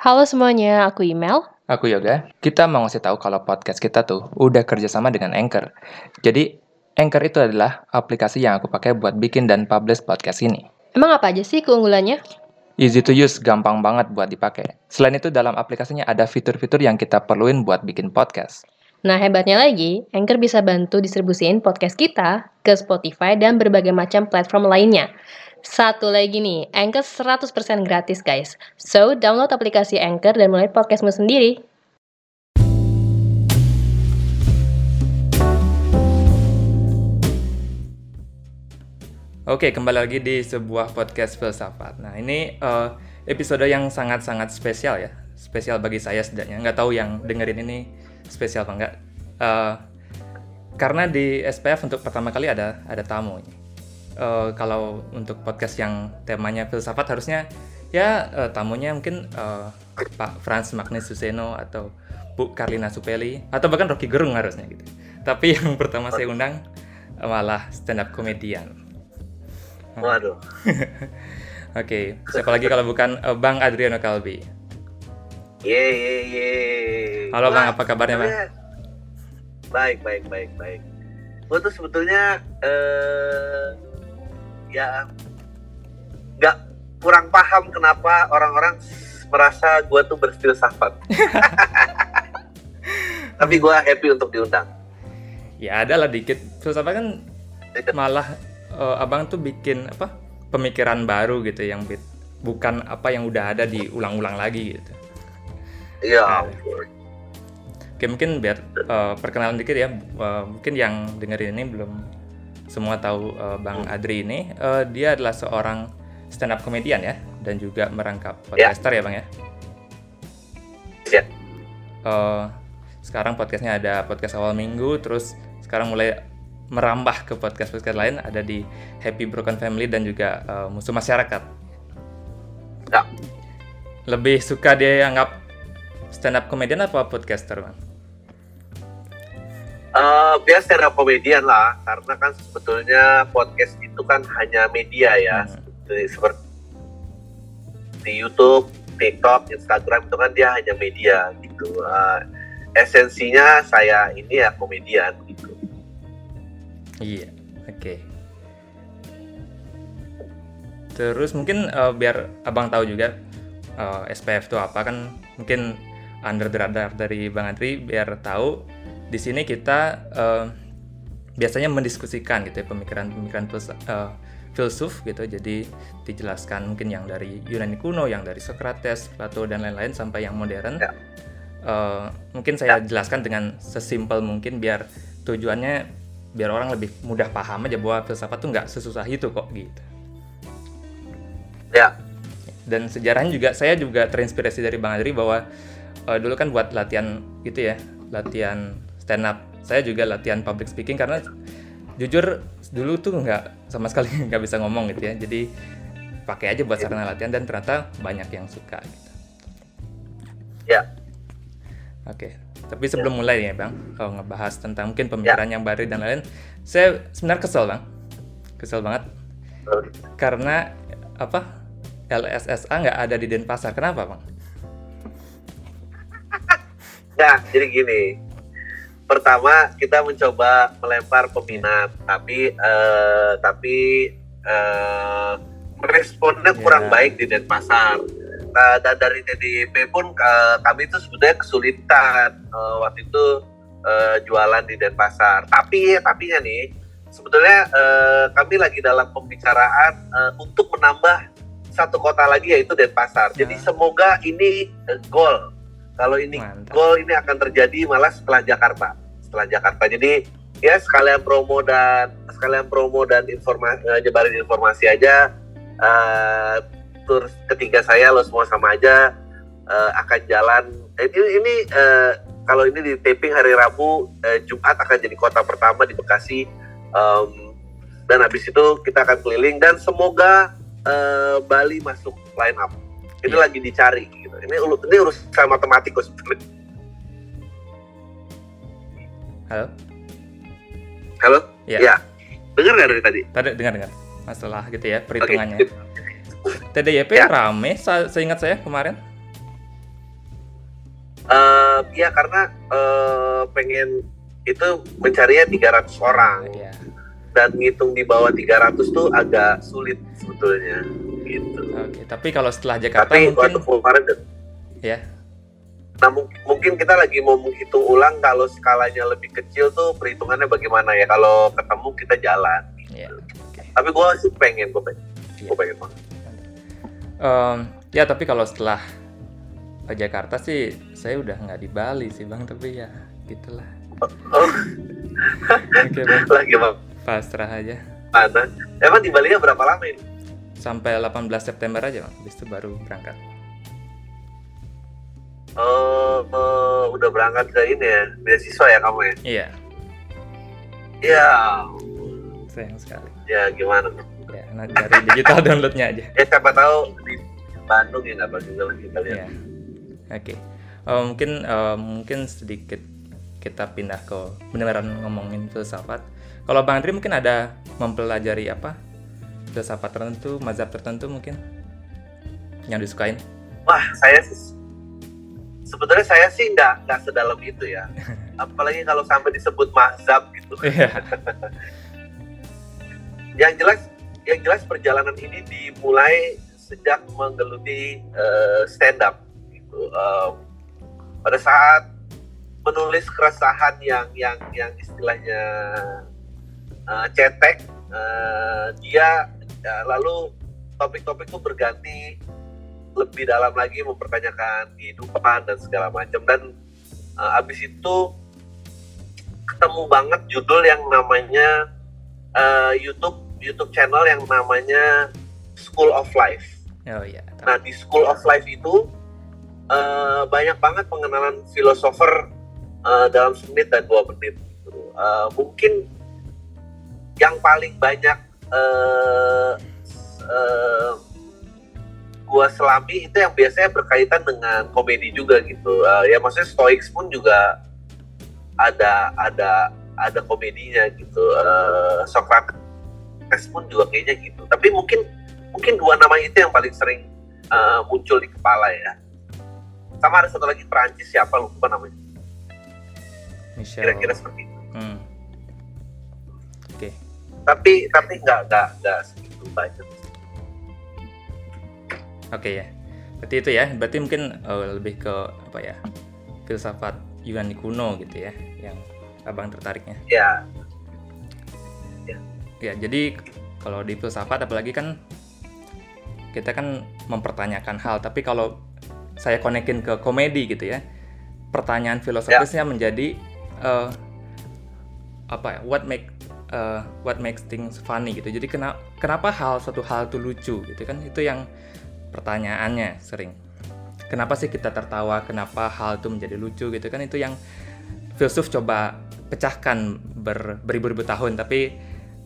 Halo semuanya, aku Email. Aku Yoga. Kita mau ngasih tahu kalau podcast kita tuh udah kerjasama dengan Anchor. Jadi, Anchor itu adalah aplikasi yang aku pakai buat bikin dan publish podcast ini. Emang apa aja sih keunggulannya? Easy to use, gampang banget buat dipakai. Selain itu, dalam aplikasinya ada fitur-fitur yang kita perluin buat bikin podcast. Nah, hebatnya lagi, Anchor bisa bantu distribusiin podcast kita ke Spotify dan berbagai macam platform lainnya. Satu lagi nih, Anchor 100% gratis guys. So, download aplikasi Anchor dan mulai podcastmu sendiri. Oke, kembali lagi di sebuah podcast filsafat. Nah, ini uh, episode yang sangat-sangat spesial ya. Spesial bagi saya setidaknya. Nggak tahu yang dengerin ini spesial apa enggak. Uh, karena di SPF untuk pertama kali ada ada tamu. Uh, kalau untuk podcast yang temanya filsafat harusnya ya uh, tamunya mungkin uh, Pak Franz Magnus Suseno atau Bu Karlina Supeli atau bahkan Rocky Gerung harusnya gitu. Tapi yang pertama saya undang malah stand up comedian. Waduh. Oke, okay. siapa lagi kalau bukan uh, Bang Adriano Kalbi. Ye ye ye. Halo Bang, apa kabarnya Bang? Baik, baik, baik, baik. Gue tuh sebetulnya eh ya nggak kurang paham kenapa orang-orang merasa gue tuh berfilsafat. Tapi gue happy untuk diundang. Ya ada lah dikit. Filsafat kan malah uh, abang tuh bikin apa pemikiran baru gitu yang bit, bukan apa yang udah ada diulang-ulang lagi gitu. Iya. Nah, Oke mungkin biar uh, perkenalan dikit ya, uh, mungkin yang dengerin ini belum semua tahu uh, Bang Adri ini, uh, dia adalah seorang stand up comedian ya, dan juga merangkap podcaster ya, ya Bang ya. Iya. Uh, sekarang podcastnya ada podcast awal minggu, terus sekarang mulai merambah ke podcast-podcast lain ada di Happy Broken Family dan juga uh, Musuh Masyarakat. Ya. Lebih suka dia anggap stand up comedian apa podcaster, Bang? Uh, biar stand up comedian lah, karena kan sebetulnya podcast itu kan hanya media ya, hmm. seperti, seperti di YouTube, TikTok, Instagram itu kan dia hanya media gitu. Uh, esensinya saya ini ya komedian gitu. Iya, oke. Okay. Terus mungkin uh, biar abang tahu juga uh, SPF itu apa kan mungkin under the radar dari Bang Adri biar tahu di sini kita uh, biasanya mendiskusikan gitu ya pemikiran-pemikiran uh, filsuf gitu jadi dijelaskan mungkin yang dari Yunani kuno yang dari Socrates, Plato dan lain-lain sampai yang modern ya. uh, mungkin saya ya. jelaskan dengan sesimpel mungkin biar tujuannya biar orang lebih mudah paham aja bahwa filsafat tuh nggak sesusah itu kok gitu ya dan sejarahnya juga saya juga terinspirasi dari Bang Adri bahwa uh, dulu kan buat latihan gitu ya latihan stand up. Saya juga latihan public speaking karena jujur dulu tuh nggak sama sekali nggak bisa ngomong gitu ya. Jadi pakai aja buat sarana latihan dan ternyata banyak yang suka gitu. Ya. Oke tapi sebelum mulai ya bang kalau ngebahas tentang mungkin pemikiran ya. yang baru dan lain saya sebenarnya kesel bang. Kesel banget. Karena apa LSSA nggak ada di Denpasar. Kenapa bang? Nah, jadi gini. Pertama kita mencoba melempar peminat, tapi uh, tapi uh, responnya kurang yeah. baik di Denpasar. Nah, dan dari TDIP pun uh, kami itu sebenarnya kesulitan uh, waktu itu uh, jualan di Denpasar. Tapi tapi nih sebetulnya uh, kami lagi dalam pembicaraan uh, untuk menambah satu kota lagi yaitu Denpasar. Jadi ya. semoga ini uh, goal kalau ini Mantap. gol ini akan terjadi malah setelah Jakarta. Setelah Jakarta. Jadi ya sekalian promo dan sekalian promo dan informasi uh, nyebarin informasi aja. Uh, tur ketiga saya lo semua sama aja uh, akan jalan. Ini ini uh, kalau ini di taping hari Rabu, uh, Jumat akan jadi kota pertama di Bekasi. Um, dan habis itu kita akan keliling dan semoga uh, Bali masuk line up. Ini yeah. lagi dicari ini ini urusan matematik sebetulnya halo? Halo? Ya, ya. dengar nggak dari tadi? Tadi dengar dengar. Masalah gitu ya perhitungannya. Okay. TDYP ya. rame seingat saya kemarin? Uh, ya karena uh, pengen itu mencarinya 300 orang. Iya. dan ngitung di bawah 300 tuh agak sulit sebetulnya gitu. Oke, tapi kalau setelah Jakarta Tapi mungkin kemarin ya. Nah mung- mungkin kita lagi mau menghitung ulang kalau skalanya lebih kecil tuh perhitungannya bagaimana ya kalau ketemu kita jalan. Iya. Oke. Tapi gue sih pengen, gue pengen, Iya. gue pengen banget. Em, ya tapi kalau setelah ke Jakarta sih saya udah nggak di Bali sih bang tapi ya gitulah Oh, oke bang lagi bang. pasrah aja Mana? Emang di Bali berapa lama ini? Sampai 18 September aja bang habis itu baru berangkat Oh, oh, udah berangkat ke ini ya, beasiswa ya kamu ya? iya Ya, sayang sekali ya gimana? ya nah, dari digital downloadnya aja Ya siapa tahu di Bandung ya nggak bagus lagi kita lihat. Iya. Oke. Eh, mungkin eh, mungkin sedikit kita pindah ke beneran ngomongin filsafat. Kalau Bang Andri mungkin ada mempelajari apa? Filsafat tertentu, mazhab tertentu mungkin yang disukain. Wah, saya sih sebetulnya saya sih nggak nggak sedalam itu ya. Apalagi kalau sampai disebut mazhab gitu. Iya. yang jelas yang jelas perjalanan ini dimulai sejak menggeluti eh, stand up gitu. Eh, pada saat menulis keresahan yang yang yang istilahnya eh, cetek eh, dia ya, lalu topik-topik itu berganti lebih dalam lagi mempertanyakan kehidupan dan segala macam dan eh, abis itu ketemu banget judul yang namanya eh, YouTube YouTube channel yang namanya School of Life. Oh iya. Nah di School of Life itu eh, banyak banget pengenalan filosofer eh, dalam semenit dan dua menit. gitu. Eh, mungkin yang paling banyak eh, gua selami itu yang biasanya berkaitan dengan komedi juga gitu. Eh, ya maksudnya Stoics pun juga ada ada ada komedinya gitu. Eh, Socrates pun juga kayaknya gitu. Tapi mungkin mungkin dua nama itu yang paling sering uh, muncul di kepala ya. Sama ada satu lagi Perancis siapa lupa namanya. Kira-kira seperti itu. Hmm. Tapi tapi nggak nggak nggak segitu banyak. Oke ya. Berarti itu ya. Berarti mungkin eh, lebih ke apa ya? Filsafat Yunani kuno gitu ya, yang abang tertariknya. Ya Ya, jadi kalau di filsafat apalagi kan kita kan mempertanyakan hal, tapi kalau saya konekin ke komedi gitu ya, pertanyaan filosofisnya menjadi eh, apa ya? What make eh, what makes things funny gitu. Jadi kenapa kenapa hal satu hal itu lucu gitu kan? Itu yang pertanyaannya sering. Kenapa sih kita tertawa? Kenapa hal itu menjadi lucu gitu kan? Itu yang filsuf coba pecahkan ber, beribu-ribu tahun, tapi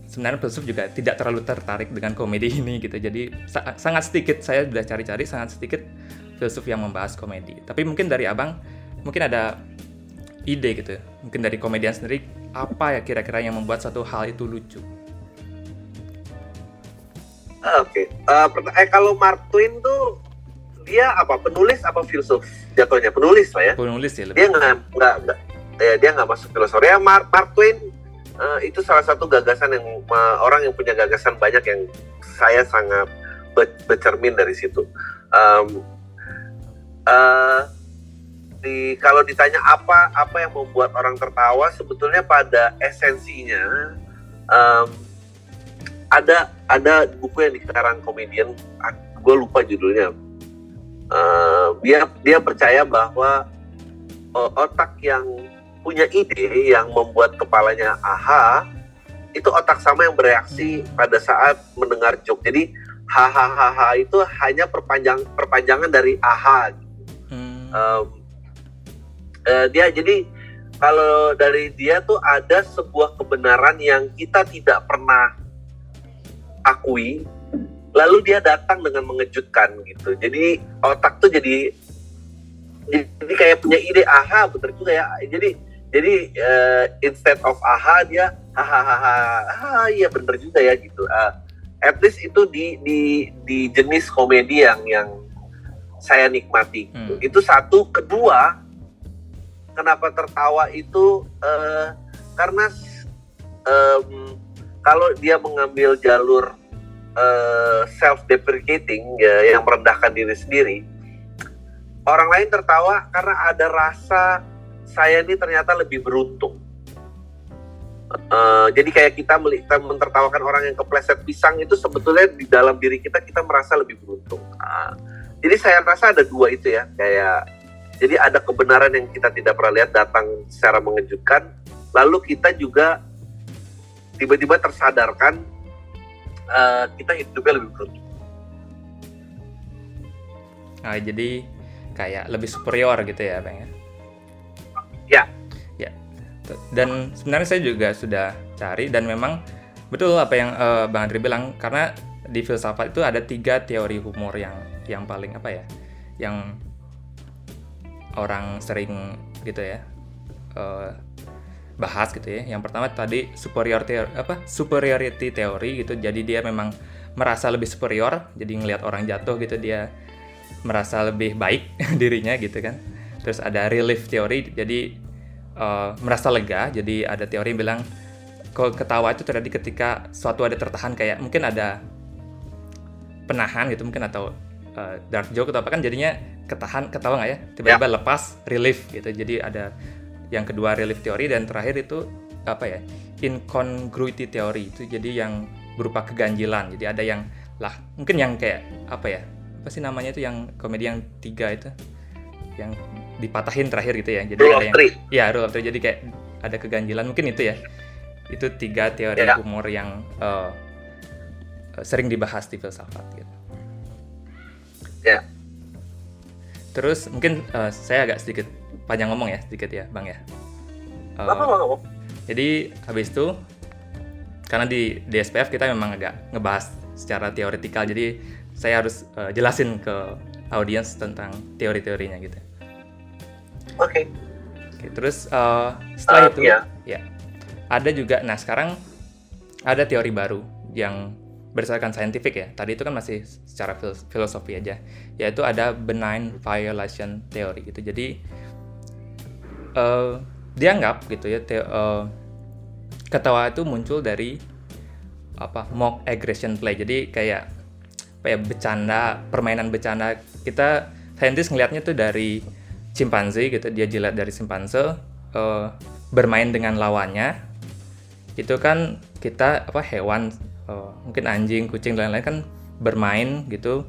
sebenarnya filsuf juga tidak terlalu tertarik dengan komedi ini gitu. Jadi sa- sangat sedikit saya sudah cari-cari sangat sedikit filsuf yang membahas komedi. Tapi mungkin dari abang mungkin ada ide gitu. Mungkin dari komedian sendiri apa ya kira-kira yang membuat satu hal itu lucu? Ah, oke. Eh, perta- eh kalau Mark Twain tuh dia apa penulis apa filsuf jatuhnya penulis lah ya. Penulis ya lebih. Dia nggak nggak ya, dia nggak masuk filosofi. Ya Mark, Mark Twain eh, itu salah satu gagasan yang eh, orang yang punya gagasan banyak yang saya sangat be- bercermin dari situ. Em, eh, di kalau ditanya apa apa yang membuat orang tertawa sebetulnya pada esensinya em, ada ada buku yang dikarang komedian gue lupa judulnya. Eh, dia dia percaya bahwa otak yang punya ide yang membuat kepalanya aha itu otak sama yang bereaksi pada saat mendengar joke. Jadi hahaha itu hanya perpanjang perpanjangan dari aha. Hmm, Em, eh, dia jadi kalau dari dia tuh ada sebuah kebenaran yang kita tidak pernah akui lalu dia datang dengan mengejutkan gitu. Jadi otak tuh jadi jadi kayak punya ide aha bener juga ya. Jadi jadi eh, instead of aha dia hahaha ah iya bener juga ya gitu. Ah, at least itu di di di jenis komedi yang yang saya nikmati. Gitu. Hmm. itu satu. Kedua kenapa tertawa itu uh, karena um, kalau dia mengambil jalur uh, self deprecating ya yang merendahkan diri sendiri orang lain tertawa karena ada rasa saya ini ternyata lebih beruntung Uh, jadi kayak kita melihat mentertawakan orang yang kepleset pisang itu sebetulnya di dalam diri kita kita merasa lebih beruntung. Uh, jadi saya rasa ada dua itu ya kayak jadi ada kebenaran yang kita tidak pernah lihat datang secara mengejutkan, lalu kita juga tiba-tiba tersadarkan uh, kita hidupnya lebih beruntung. Nah, jadi kayak lebih superior gitu ya, Bang ya? Ya, dan sebenarnya saya juga sudah cari dan memang betul apa yang uh, Bang Andri bilang karena di filsafat itu ada tiga teori humor yang yang paling apa ya yang orang sering gitu ya uh, bahas gitu ya. Yang pertama tadi superior teori apa superiority teori gitu. Jadi dia memang merasa lebih superior jadi ngelihat orang jatuh gitu dia merasa lebih baik dirinya gitu kan. Terus ada relief teori jadi uh, merasa lega. Jadi ada teori yang bilang kalau ketawa itu terjadi ketika suatu ada tertahan kayak mungkin ada penahan gitu mungkin atau uh, dark joke atau apa kan jadinya ketahan ketawa nggak ya tiba-tiba ya. lepas relief gitu jadi ada yang kedua relief teori dan terakhir itu apa ya incongruity teori itu jadi yang berupa keganjilan jadi ada yang lah mungkin yang kayak apa ya apa sih namanya itu yang komedi yang tiga itu yang dipatahin terakhir gitu ya. Jadi rule ada yang three. ya rule of three. Jadi kayak ada keganjilan mungkin itu ya. Itu tiga teori yeah. humor yang uh, sering dibahas di filsafat gitu. Ya. Yeah. Terus mungkin uh, saya agak sedikit panjang ngomong ya, sedikit ya, Bang ya. Uh, apa, Jadi habis itu karena di DSPF kita memang agak ngebahas secara teoretikal, jadi saya harus uh, jelasin ke audiens tentang teori-teorinya gitu. Oke. Okay. Okay, terus uh, setelah uh, itu yeah. ya ada juga nah sekarang ada teori baru yang berdasarkan saintifik ya. Tadi itu kan masih secara filosofi aja. Yaitu ada benign violation theory gitu. Jadi uh, dianggap gitu ya te uh, ketawa itu muncul dari apa mock aggression play. Jadi kayak apa ya bercanda, permainan bercanda. Kita saintis ngelihatnya tuh dari Cimpanze gitu dia jilat dari simpanse uh, bermain dengan lawannya itu kan kita apa hewan uh, mungkin anjing kucing dan lain-lain kan bermain gitu.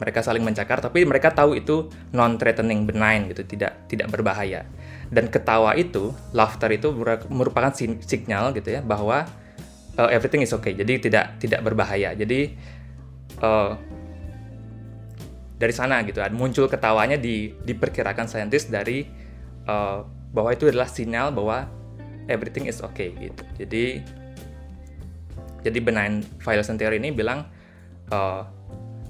Mereka saling mencakar tapi mereka tahu itu non threatening benign gitu tidak tidak berbahaya. Dan ketawa itu laughter itu merupakan sinyal gitu ya bahwa uh, everything is okay. Jadi tidak tidak berbahaya. Jadi uh, dari sana gitu muncul ketawanya di diperkirakan saintis dari uh, bahwa itu adalah sinyal bahwa everything is okay gitu. Jadi jadi benign violation theory ini bilang uh,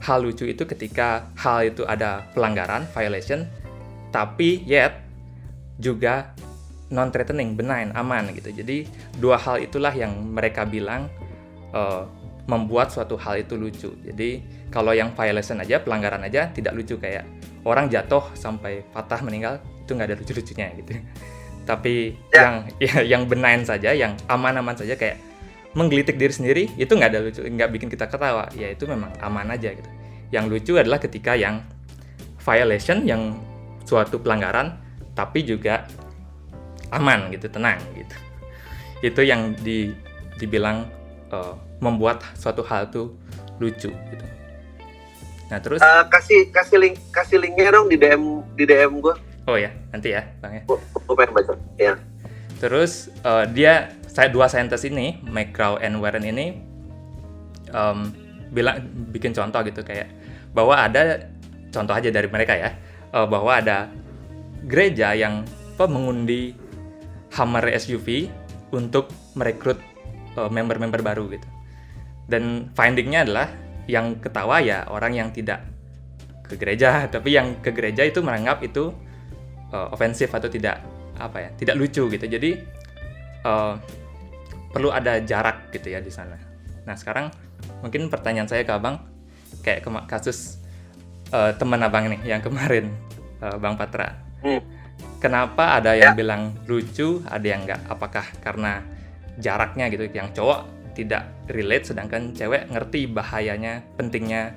hal lucu itu ketika hal itu ada pelanggaran violation tapi yet juga non threatening benign aman gitu. Jadi dua hal itulah yang mereka bilang uh, membuat suatu hal itu lucu. Jadi kalau yang violation aja pelanggaran aja tidak lucu. Kayak orang jatuh sampai patah meninggal itu nggak ada lucu-lucunya gitu. Tapi ya. yang ya, yang benign saja yang aman-aman saja kayak menggelitik diri sendiri itu nggak ada lucu nggak bikin kita ketawa ya itu memang aman aja gitu yang lucu adalah ketika yang violation yang suatu pelanggaran tapi juga aman gitu tenang gitu itu yang di dibilang uh, membuat suatu hal itu lucu gitu Nah terus uh, kasih kasih link kasih linknya dong di DM di DM gue. Oh ya nanti ya bang ya. Gue pengen baca. Ya. Terus uh, dia saya dua saintis ini McGraw and Warren ini um, bilang bikin contoh gitu kayak bahwa ada contoh aja dari mereka ya uh, bahwa ada gereja yang apa mengundi Hammer SUV untuk merekrut member-member uh, baru gitu. Dan findingnya adalah yang ketawa ya orang yang tidak ke gereja tapi yang ke gereja itu menganggap itu uh, ofensif atau tidak apa ya tidak lucu gitu jadi uh, perlu ada jarak gitu ya di sana nah sekarang mungkin pertanyaan saya ke abang kayak kasus uh, teman abang nih yang kemarin uh, bang Patra hmm. kenapa ada yang ya. bilang lucu, ada yang enggak? Apakah karena jaraknya gitu, yang cowok tidak relate, sedangkan cewek ngerti bahayanya, pentingnya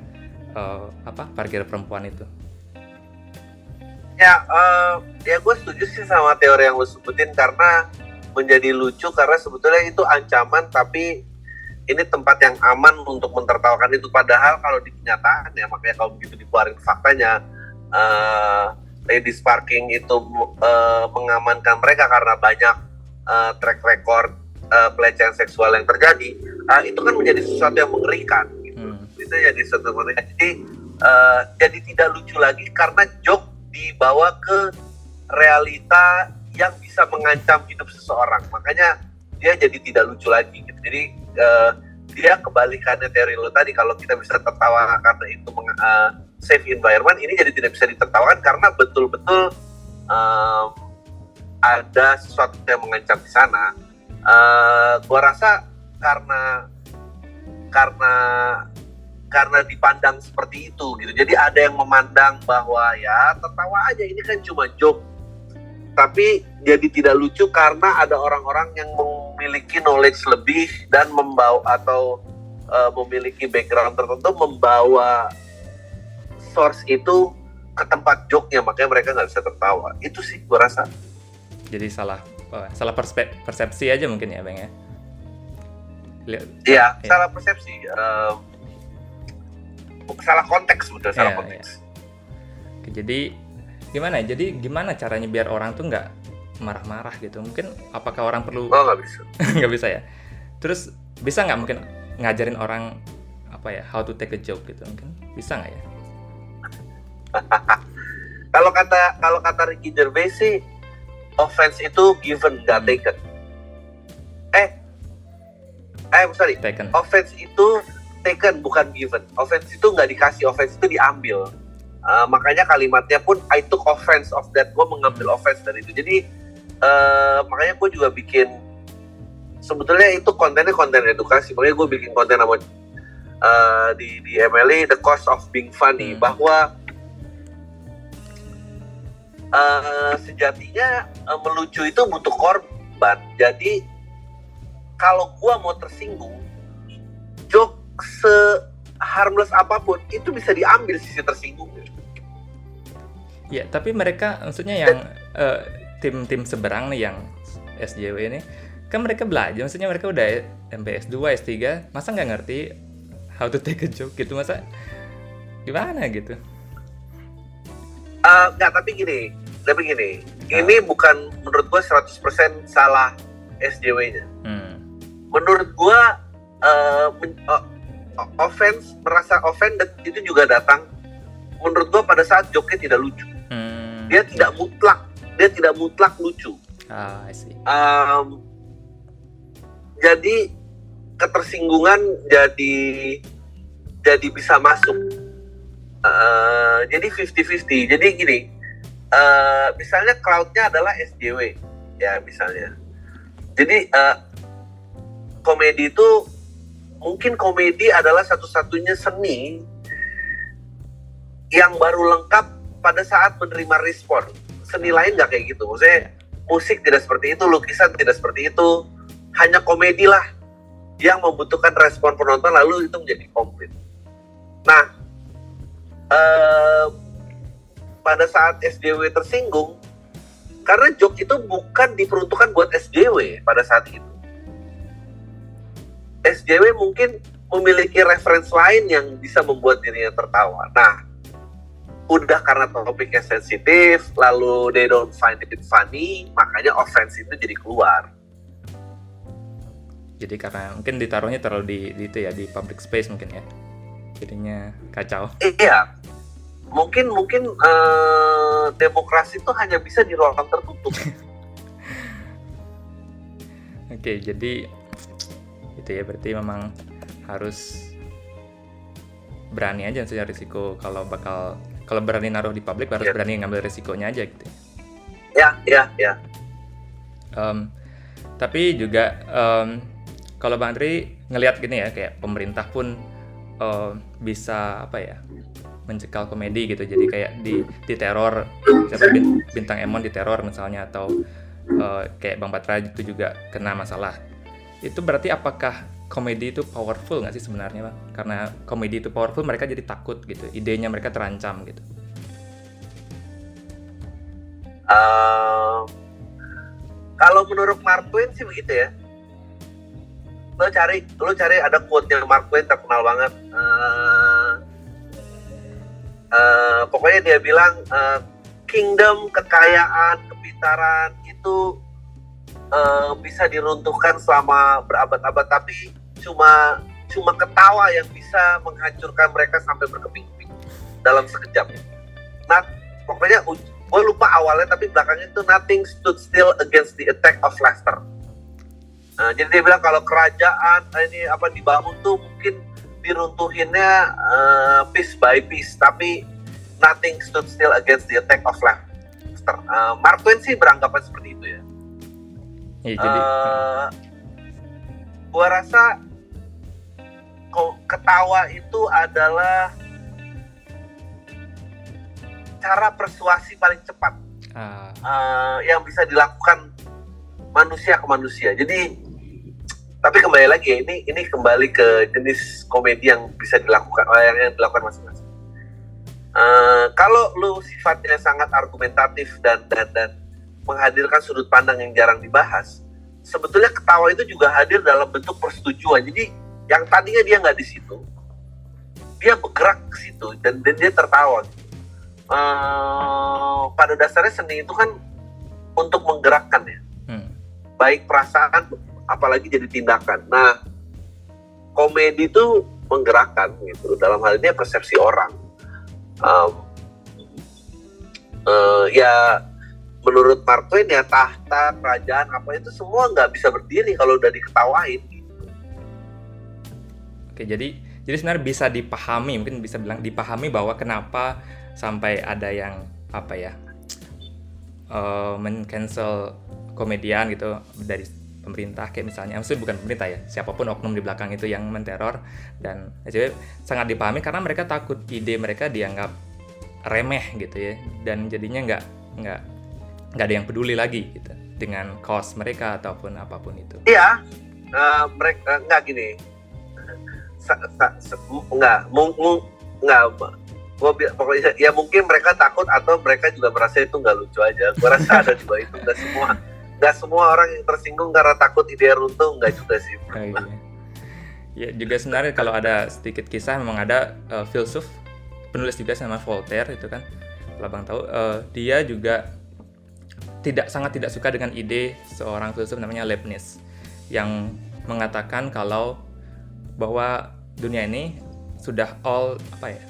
uh, apa parkir perempuan itu? Ya, uh, ya gue setuju sih sama teori yang lo sebutin karena menjadi lucu karena sebetulnya itu ancaman tapi ini tempat yang aman untuk mentertawakan itu padahal kalau di kenyataan ya makanya kalau begitu dikeluarin faktanya uh, ladies parking itu uh, mengamankan mereka karena banyak uh, track record uh, pelecehan seksual yang terjadi uh, itu kan menjadi sesuatu yang mengerikan gitu. hmm. itu jadi sesuatu yang mengerikan jadi uh, jadi tidak lucu lagi karena joke dibawa ke realita yang bisa mengancam hidup seseorang makanya dia jadi tidak lucu lagi gitu. jadi uh, dia kebalikannya teori lo tadi kalau kita bisa tertawa karena itu uh, safe environment ini jadi tidak bisa ditertawakan karena betul-betul um, ada sesuatu yang mengancam di sana uh, gua rasa karena karena karena dipandang seperti itu gitu. Jadi ada yang memandang bahwa ya tertawa aja ini kan cuma joke. Tapi jadi tidak lucu karena ada orang-orang yang memiliki knowledge lebih dan membawa atau uh, memiliki background tertentu membawa source itu ke tempat joke-nya makanya mereka nggak bisa tertawa. Itu sih gua rasa. Jadi salah oh, salah persepsi aja mungkin ya, Bang ya. Iya, ya. salah persepsi. Uh, salah konteks betul salah yeah, konteks. Yeah. Jadi gimana? Ya? Jadi gimana caranya biar orang tuh nggak marah-marah gitu? Mungkin apakah orang perlu? Oh nggak bisa. nggak bisa ya. Terus bisa nggak mungkin ngajarin orang apa ya how to take a joke gitu mungkin bisa nggak ya? kalau kata kalau kata Ricky Gervais sih offense itu given nggak taken. Eh, eh sorry. Taken. Offense itu taken bukan given. Offense itu nggak dikasih, offense itu diambil. Uh, makanya kalimatnya pun I took offense of that. Gue mengambil offense dari itu. Jadi uh, makanya gue juga bikin sebetulnya itu kontennya konten edukasi. Makanya gue bikin konten nama uh, di di MLE The Cost of Being Funny hmm. bahwa uh, sejatinya uh, melucu itu butuh korban. Jadi kalau gue mau tersinggung, joke se harmless apa pun itu bisa diambil sisi tersinggung. Ya, tapi mereka maksudnya yang uh, tim-tim seberang nih yang SJW ini kan mereka belajar, maksudnya mereka udah MBS 2, S3, masa nggak ngerti how to take a joke gitu, masa gimana gitu? Uh, nggak, tapi gini, tapi gini, nah. ini bukan menurut gue 100% salah SJW-nya. Hmm. Menurut gue uh, uh, offense merasa offended itu juga datang. Menurut gua pada saat joke tidak lucu. Hmm. dia tidak mutlak. Dia tidak mutlak lucu. Ah, I see. Um, jadi ketersinggungan jadi jadi bisa masuk. Uh, jadi 50-50 jadi gini uh, misalnya crowdnya adalah SJW ya misalnya. Jadi uh, komedi itu mungkin komedi adalah satu-satunya seni yang baru lengkap pada saat menerima respon. Seni lain nggak kayak gitu. Maksudnya musik tidak seperti itu, lukisan tidak seperti itu. Hanya komedi lah yang membutuhkan respon penonton lalu itu menjadi komplit. Nah, eh, pada saat SJW tersinggung, karena joke itu bukan diperuntukkan buat SJW pada saat itu SJW mungkin memiliki referensi lain yang bisa membuat dirinya tertawa. Nah, udah karena topiknya sensitif, lalu they don't find it funny, makanya offense itu jadi keluar. Jadi karena mungkin ditaruhnya terlalu di, di itu ya di public space mungkin ya, jadinya kacau. Iya, mungkin mungkin uh, demokrasi itu hanya bisa di ruangan tertutup. Oke, jadi gitu ya berarti memang harus berani aja saja risiko kalau bakal kalau berani naruh di publik harus yeah. berani ngambil risikonya aja gitu ya. Ya ya um, tapi juga um, kalau bang Andri ngelihat gini ya kayak pemerintah pun uh, bisa apa ya mencekal komedi gitu. Jadi kayak di di teror siapa bintang Emon di teror misalnya atau uh, kayak Bang Patra itu juga kena masalah itu berarti apakah komedi itu powerful nggak sih sebenarnya bang? Karena komedi itu powerful mereka jadi takut gitu, idenya mereka terancam gitu. Uh, kalau menurut Mark Twain sih begitu ya. Lo cari, lo cari ada quote yang Mark Twain terkenal banget. Uh, uh, pokoknya dia bilang uh, kingdom, kekayaan, kepintaran itu uh, bisa diruntuhkan selama berabad-abad tapi cuma cuma ketawa yang bisa menghancurkan mereka sampai berkeping-keping dalam sekejap. Nah, pokoknya gue lupa awalnya tapi belakangnya itu nothing stood still against the attack of laughter. Nah, jadi dia bilang kalau kerajaan ini apa dibangun tuh mungkin diruntuhinnya uh, piece by piece, tapi nothing stood still against the attack of laughter. Uh, Mark Twain sih beranggapan seperti itu ya. Ya, jadi, uh, gua rasa ketawa itu adalah cara persuasi paling cepat uh. Uh, yang bisa dilakukan manusia ke manusia. Jadi, tapi kembali lagi ya, ini ini kembali ke jenis komedi yang bisa dilakukan yang, yang dilakukan masing-masing. Uh, kalau lu sifatnya sangat argumentatif dan dan dan menghadirkan sudut pandang yang jarang dibahas, sebetulnya ketawa itu juga hadir dalam bentuk persetujuan. Jadi yang tadinya dia nggak di situ, dia bergerak ke situ dan, dan dia tertawa. Uh, pada dasarnya seni itu kan untuk menggerakkan ya, hmm. baik perasaan apalagi jadi tindakan. Nah, komedi itu menggerakkan gitu. Dalam hal ini persepsi orang. Um, uh, ya menurut Mark Twain ya tahta kerajaan apa itu semua nggak bisa berdiri kalau udah diketawain. Oke jadi jadi sebenarnya bisa dipahami mungkin bisa bilang dipahami bahwa kenapa sampai ada yang apa ya uh, men-cancel komedian gitu dari pemerintah kayak misalnya maksudnya bukan pemerintah ya siapa pun oknum di belakang itu yang menteror dan jadi sangat dipahami karena mereka takut ide mereka dianggap remeh gitu ya dan jadinya nggak nggak nggak ada yang peduli lagi gitu dengan cost mereka ataupun apa pun itu. Iya, uh, mereka nggak gini, sa, sa, sa, nggak, mung, nggak, gua pokoknya ya mungkin mereka takut atau mereka juga merasa itu nggak lucu aja. Gua rasa ada juga itu nggak semua, nggak semua orang yang tersinggung karena takut ide runtuh nggak juga sih. Oh, iya. Ya juga sebenarnya kalau ada sedikit kisah memang ada uh, filsuf penulis juga sama Voltaire itu kan, kalau bang tahu uh, dia juga tidak sangat tidak suka dengan ide seorang filsuf namanya Leibniz yang mengatakan kalau bahwa dunia ini sudah all apa ya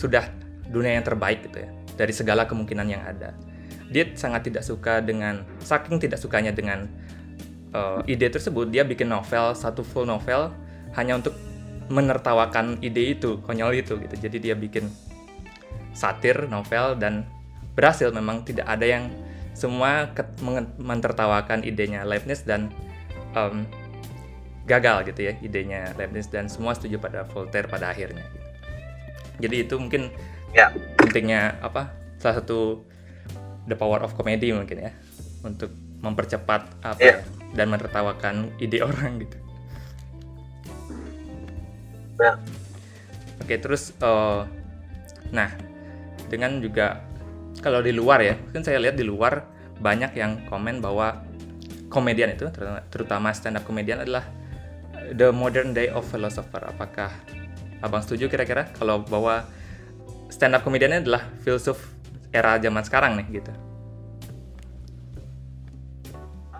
sudah dunia yang terbaik gitu ya dari segala kemungkinan yang ada. Dia sangat tidak suka dengan saking tidak sukanya dengan uh, ide tersebut dia bikin novel satu full novel hanya untuk menertawakan ide itu konyol itu gitu. Jadi dia bikin satir novel dan berhasil memang tidak ada yang semua mentertawakan idenya Leibniz dan um, gagal gitu ya idenya Leibniz dan semua setuju pada Voltaire pada akhirnya. Jadi itu mungkin ya. pentingnya apa salah satu the power of comedy mungkin ya untuk mempercepat apa ya. dan menertawakan ide orang gitu. Ya. Oke terus uh, nah dengan juga kalau di luar ya, kan saya lihat di luar banyak yang komen bahwa komedian itu, terutama stand up komedian adalah the modern day of philosopher. Apakah abang setuju kira-kira kalau bahwa stand up komediannya adalah filsuf era zaman sekarang nih gitu?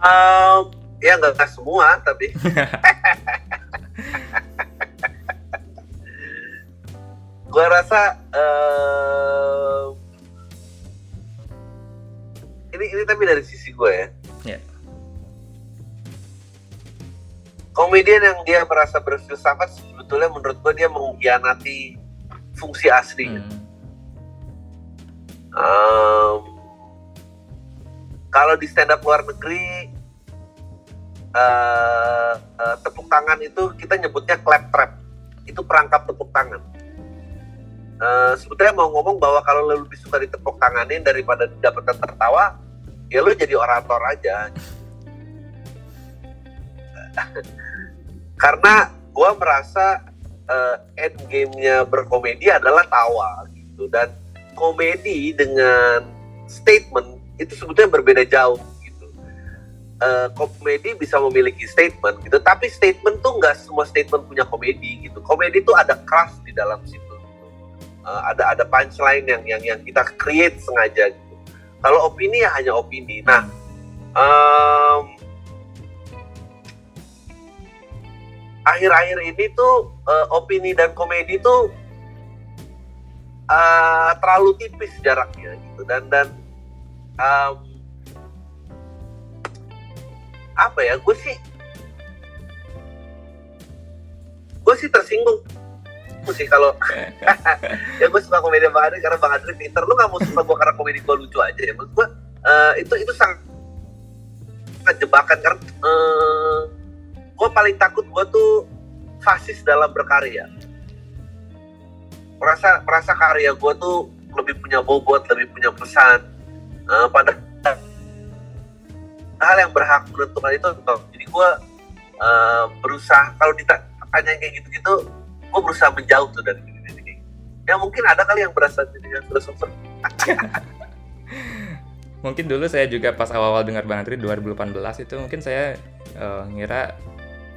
Um, ya nggak semua tapi gue rasa uh, ini ini tapi dari sisi gue ya. Yeah. Komedian yang dia merasa berfilsafat sebetulnya menurut gue dia mengkhianati fungsi aslinya. Hmm. Um, kalau di stand up luar negeri uh, uh, tepuk tangan itu kita nyebutnya clap trap itu perangkap tepuk tangan uh, sebetulnya mau ngomong bahwa kalau lebih suka ditepuk tanganin daripada dapatkan tertawa ya lo jadi orator aja karena gue merasa uh, end game-nya berkomedi adalah tawa gitu dan komedi dengan statement itu sebetulnya berbeda jauh gitu. Uh, komedi bisa memiliki statement gitu, tapi statement tuh nggak semua statement punya komedi gitu. Komedi tuh ada craft di dalam situ. Uh, ada ada punchline yang yang yang kita create sengaja gitu. Kalau opini ya hanya opini. Nah, um, akhir-akhir ini tuh uh, opini dan komedi tuh uh, terlalu tipis jaraknya gitu dan dan um, apa ya gue sih gue sih tersinggung gue sih kalau ya gue suka komedi bang Adri karena bang Adri pinter. Lu gak mau suka gue karena komedi gue lucu aja ya? Maksud gue uh, itu itu sangat jebakan karena uh, gue paling takut gue tuh fasis dalam berkarya. Merasa merasa karya gue tuh lebih punya bobot lebih punya pesan. Uh, pada hal yang berhak menentukan itu jadi gue uh, berusaha. Kalau ditanya kayak gitu-gitu gue berusaha menjauh tuh dari ini ya mungkin ada kali yang berasa jadi filosofer mungkin dulu saya juga pas awal-awal dengar Bang Andri 2018 itu mungkin saya uh, ngira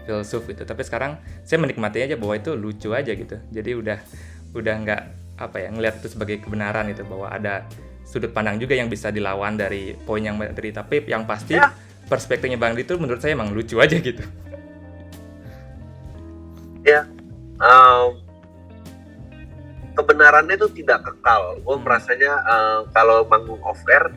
filsuf itu. Tapi sekarang saya menikmati aja bahwa itu lucu aja gitu. Jadi udah udah nggak apa ya ngelihat itu sebagai kebenaran itu bahwa ada sudut pandang juga yang bisa dilawan dari poin yang dari tapi yang pasti ya. perspektifnya Bang itu menurut saya emang lucu aja gitu. Ya, um, kebenarannya itu tidak kekal. Gue merasanya uh, kalau manggung off air,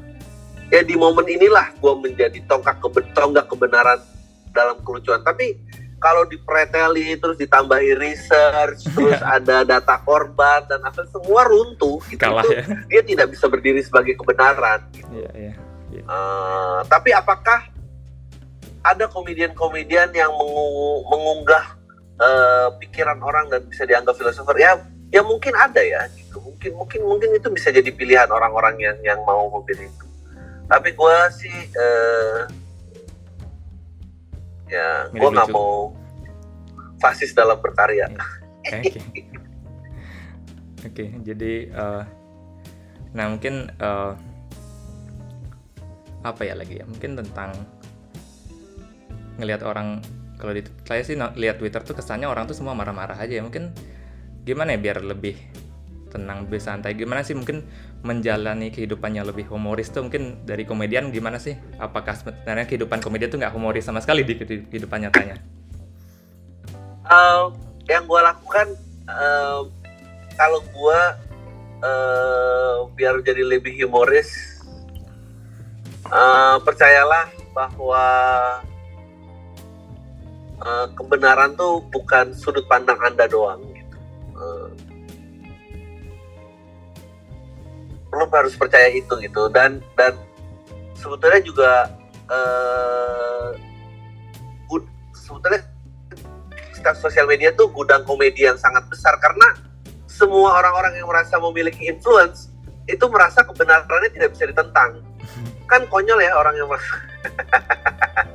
ya di momen inilah gue menjadi tonggak tonggak kebenaran dalam kelucuan. Tapi kalau dipreteli terus ditambahi research terus ada data korban dan apa semua runtuh gitu Kalah, itu, ya. dia tidak bisa berdiri sebagai kebenaran gitu. yeah, yeah, yeah. Uh, tapi apakah ada komedian-komedian yang mengunggah uh, pikiran orang dan bisa dianggap filosofer ya ya mungkin ada ya gitu. Mungkin mungkin mungkin itu bisa jadi pilihan orang-orang yang yang mau memilih itu. Tapi gue sih uh, ya gue nggak mau fasis dalam berkarya. Oke okay. okay, jadi uh, nah mungkin uh, apa ya lagi ya? Mungkin tentang ngelihat orang kalau di saya sih lihat Twitter tuh kesannya orang tuh semua marah-marah aja ya. Mungkin gimana ya biar lebih tenang lebih santai? Gimana sih mungkin menjalani kehidupannya lebih humoris tuh? Mungkin dari komedian gimana sih? Apakah sebenarnya kehidupan komedian tuh nggak humoris sama sekali di kehidupan nyatanya? Uh, yang gue lakukan uh, kalau gue uh, biar jadi lebih humoris uh, percayalah bahwa uh, kebenaran tuh bukan sudut pandang anda doang gitu. Uh, lo harus percaya itu gitu. Dan dan sebetulnya juga uh, sebetulnya sosial media tuh gudang komedi yang sangat besar. Karena semua orang-orang yang merasa memiliki influence itu merasa kebenarannya tidak bisa ditentang. Kan konyol ya orang yang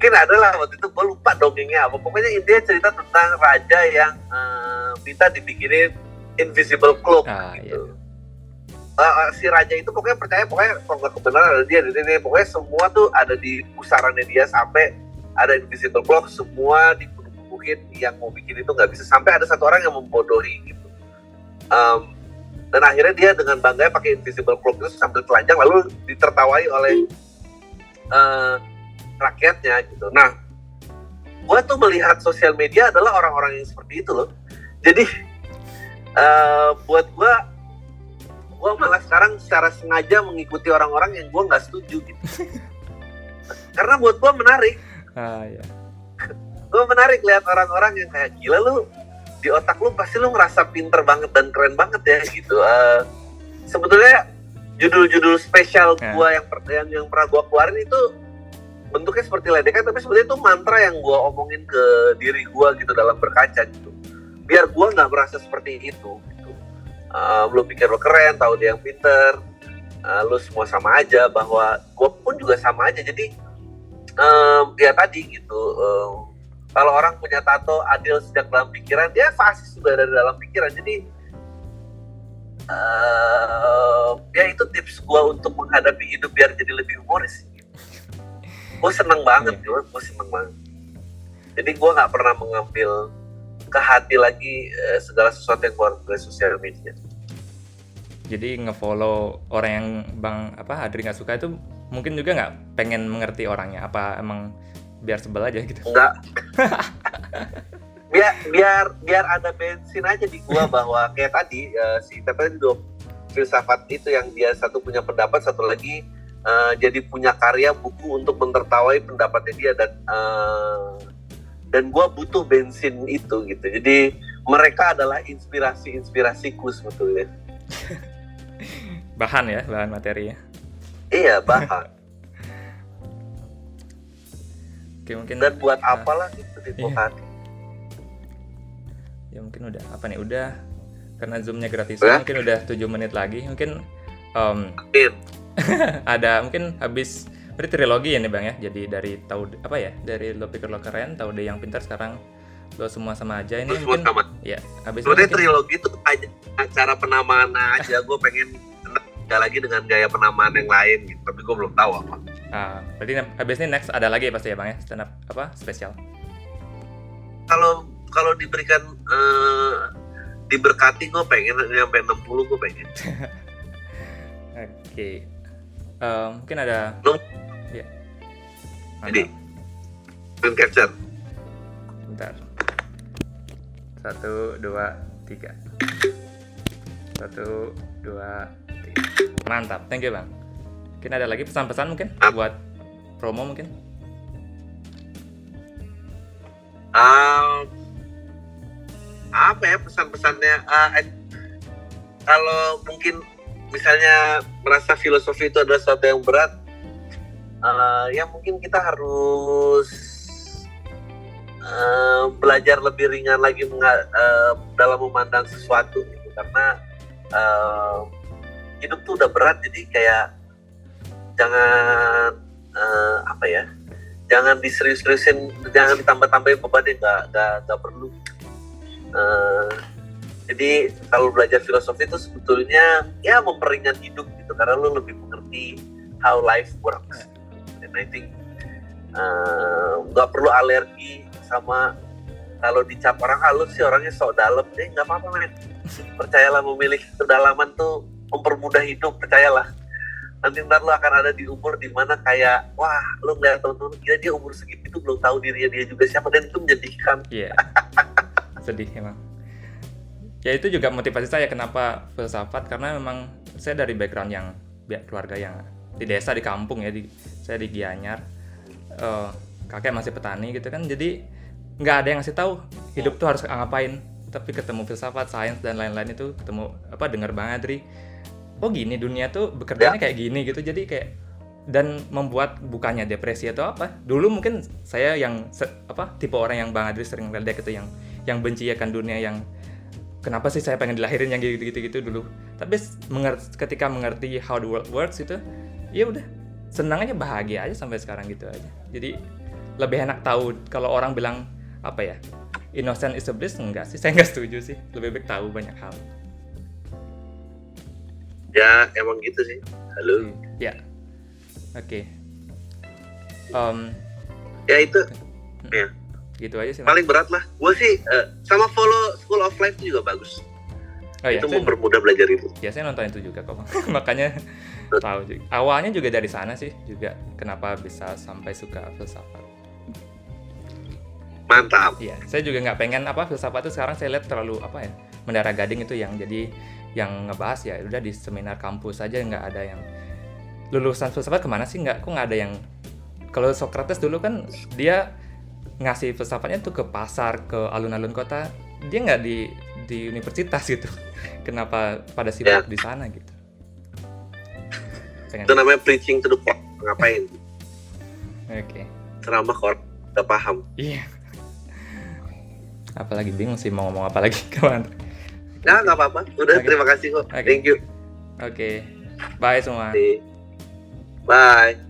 mungkin adalah waktu itu gue lupa dongengnya apa. Pokoknya intinya cerita tentang raja yang uh, minta dibikinin invisible cloak ah, gitu. iya. Uh, si raja itu pokoknya percaya pokoknya kalau nggak kebenaran ada dia di sini. Pokoknya semua tuh ada di pusarannya dia sampai ada invisible clock semua dibunuhin yang mau bikin itu nggak bisa. Sampai ada satu orang yang membodohi gitu. Um, dan akhirnya dia dengan bangga pakai invisible clock itu sambil telanjang lalu ditertawai oleh uh, rakyatnya gitu. Nah gue tuh melihat sosial media adalah orang-orang yang seperti itu loh. Jadi uh, buat gue gue malah sekarang secara sengaja mengikuti orang-orang yang gue nggak setuju gitu. Karena buat gue menarik. Ah, ya. gue menarik lihat orang-orang yang kayak gila lu di otak lu pasti lu ngerasa pinter banget dan keren banget ya gitu. Uh, sebetulnya judul-judul spesial ya. gue yang, yang yang pernah gue keluarin itu bentuknya seperti ledekan tapi sebetulnya itu mantra yang gue omongin ke diri gue gitu dalam berkaca gitu. Biar gue nggak merasa seperti itu gitu. uh, lu pikir lu keren tahu dia yang pinter. Uh, lu semua sama aja bahwa gue pun juga sama aja. Jadi um, ya tadi gitu um, kalau orang punya tato adil sejak dalam pikiran dia pasti sudah dari dalam pikiran. Jadi uh, ya itu tips gue untuk menghadapi hidup biar jadi lebih humoris gue seneng banget yeah. gue seneng banget. Jadi gue nggak pernah mengambil ke hati lagi uh, segala sesuatu yang keluar dari sosial media. Jadi ngefollow orang yang bang apa Adri nggak suka itu mungkin juga nggak pengen mengerti orangnya apa emang biar sebel aja gitu? Enggak biar biar biar ada bensin aja di gua bahwa kayak tadi uh, si Tete itu filsafat itu yang dia satu punya pendapat satu lagi uh, jadi punya karya buku untuk menertawai pendapatnya dia dan uh, dan gua butuh bensin itu gitu. Jadi mereka adalah inspirasi inspirasiku sebetulnya. Bahan ya bahan materinya iya bahan. Oke mungkin dan buat uh, apalah gitu di iya. Ya mungkin udah. Apa nih? Udah. Karena zoomnya gratis ya? mungkin udah tujuh menit lagi. Mungkin um, ada mungkin habis berarti trilogi ya nih bang ya? Jadi dari tahu apa ya? Dari lo pikir lo keren tahu deh yang pintar sekarang lo semua sama aja ini mungkin sama. ya habis mungkin... trilogi itu aja cara penamaan aja. Gue pengen nggak lagi dengan gaya penamaan yang lain gitu tapi gue belum tahu apa. Ah berarti habis ini next ada lagi ya pasti ya bang ya? Stand up apa? Spesial. Kalau kalau diberikan uh, diberkati gue pengen sampai 60 gue pengen. Oke. okay. Uh, mungkin ada no. ya jadi screen capture. Bentar. Satu dua tiga. Satu dua tiga. Mantap. Thank you bang. Mungkin ada lagi pesan-pesan mungkin ah. buat promo mungkin? Um, apa ya pesan-pesannya? Uh, kalau mungkin misalnya merasa filosofi itu adalah sesuatu yang berat uh, ya mungkin kita harus uh, belajar lebih ringan lagi uh, dalam memandang sesuatu gitu. Karena uh, hidup tuh udah berat jadi kayak jangan uh, apa ya jangan diserius-seriusin jangan ditambah-tambahin beban nggak nggak perlu. Uh, jadi kalau belajar filosofi itu sebetulnya ya memperingat hidup gitu. Karena lu lebih mengerti how life works. And I think nggak uh, perlu alergi sama kalau dicap orang halus sih orangnya sok dalam. Eh nggak apa-apa men. Percayalah memiliki kedalaman tuh mempermudah hidup percayalah. Nanti ntar lu akan ada di umur di mana kayak wah lu ngeliat temen-temen kira dia umur segitu belum tahu dirinya dia juga siapa. Dan itu menjadikan yeah. sedih emang ya itu juga motivasi saya kenapa filsafat karena memang saya dari background yang keluarga yang di desa di kampung ya di saya di Gianyar. Uh, kakek masih petani gitu kan jadi nggak ada yang ngasih tahu hidup tuh harus ngapain. Tapi ketemu filsafat sains dan lain-lain itu ketemu apa dengar bang Adri oh gini dunia tuh bekerjanya ya. kayak gini gitu. Jadi kayak dan membuat bukannya depresi atau apa dulu mungkin saya yang apa tipe orang yang bang Adri sering lihat itu yang yang benci akan dunia yang kenapa sih saya pengen dilahirin yang gitu-gitu dulu? Tapi mengerti, ketika mengerti how the world works itu ya udah senang aja bahagia aja sampai sekarang gitu aja. Jadi lebih enak tahu kalau orang bilang apa ya innocent is a bliss. Enggak sih saya nggak setuju sih. Lebih baik tahu banyak hal. Ya emang gitu sih. Halo? Hmm, ya. Oke. Okay. um, ya itu hmm. ya gitu aja sih paling berat lah gue sih uh, sama follow School of Life juga bagus. Oh, iya, itu mempermudah belajar itu. Ya saya nonton itu juga kok. Makanya tahu juga. awalnya juga dari sana sih juga kenapa bisa sampai suka filsafat. Mantap. Iya saya juga nggak pengen apa filsafat itu sekarang saya lihat terlalu apa ya mendarah gading itu yang jadi yang ngebahas ya udah di seminar kampus aja nggak ada yang lulusan filsafat ke mana sih nggak? Kok nggak ada yang kalau Socrates dulu kan dia ngasih filsafatnya tuh ke pasar ke alun-alun kota dia nggak di di universitas gitu kenapa pada sibuk yeah. di sana gitu Pengen. itu namanya preaching to the flock ngapain oke okay. ceramah kok udah paham iya apalagi bingung sih mau ngomong apa lagi kawan Nah, nggak apa-apa. Udah, Oke. terima kasih kok. Oke. Thank you. Oke. Bye semua. Bye.